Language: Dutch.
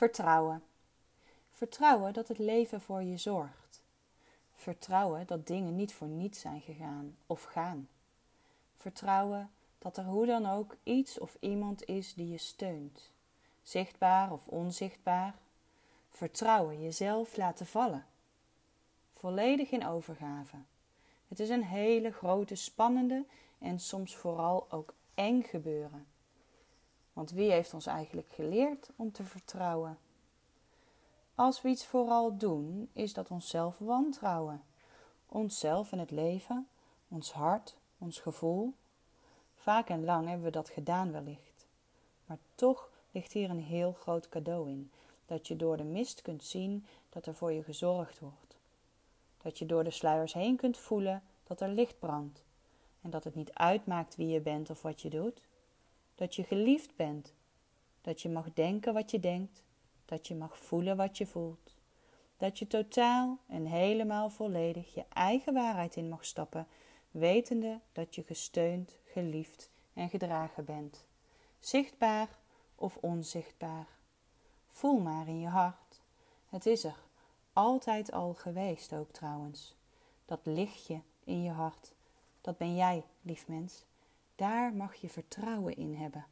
Vertrouwen. Vertrouwen dat het leven voor je zorgt. Vertrouwen dat dingen niet voor niets zijn gegaan of gaan. Vertrouwen dat er hoe dan ook iets of iemand is die je steunt, zichtbaar of onzichtbaar. Vertrouwen jezelf laten vallen. Volledig in overgave. Het is een hele grote, spannende en soms vooral ook eng gebeuren. Want wie heeft ons eigenlijk geleerd om te vertrouwen? Als we iets vooral doen, is dat onszelf wantrouwen. Onszelf en het leven, ons hart, ons gevoel. Vaak en lang hebben we dat gedaan wellicht. Maar toch ligt hier een heel groot cadeau in. Dat je door de mist kunt zien dat er voor je gezorgd wordt. Dat je door de sluiers heen kunt voelen dat er licht brandt. En dat het niet uitmaakt wie je bent of wat je doet. Dat je geliefd bent. Dat je mag denken wat je denkt. Dat je mag voelen wat je voelt. Dat je totaal en helemaal volledig je eigen waarheid in mag stappen, wetende dat je gesteund, geliefd en gedragen bent. Zichtbaar of onzichtbaar. Voel maar in je hart. Het is er altijd al geweest ook trouwens. Dat lichtje in je hart, dat ben jij, lief mens. Daar mag je vertrouwen in hebben.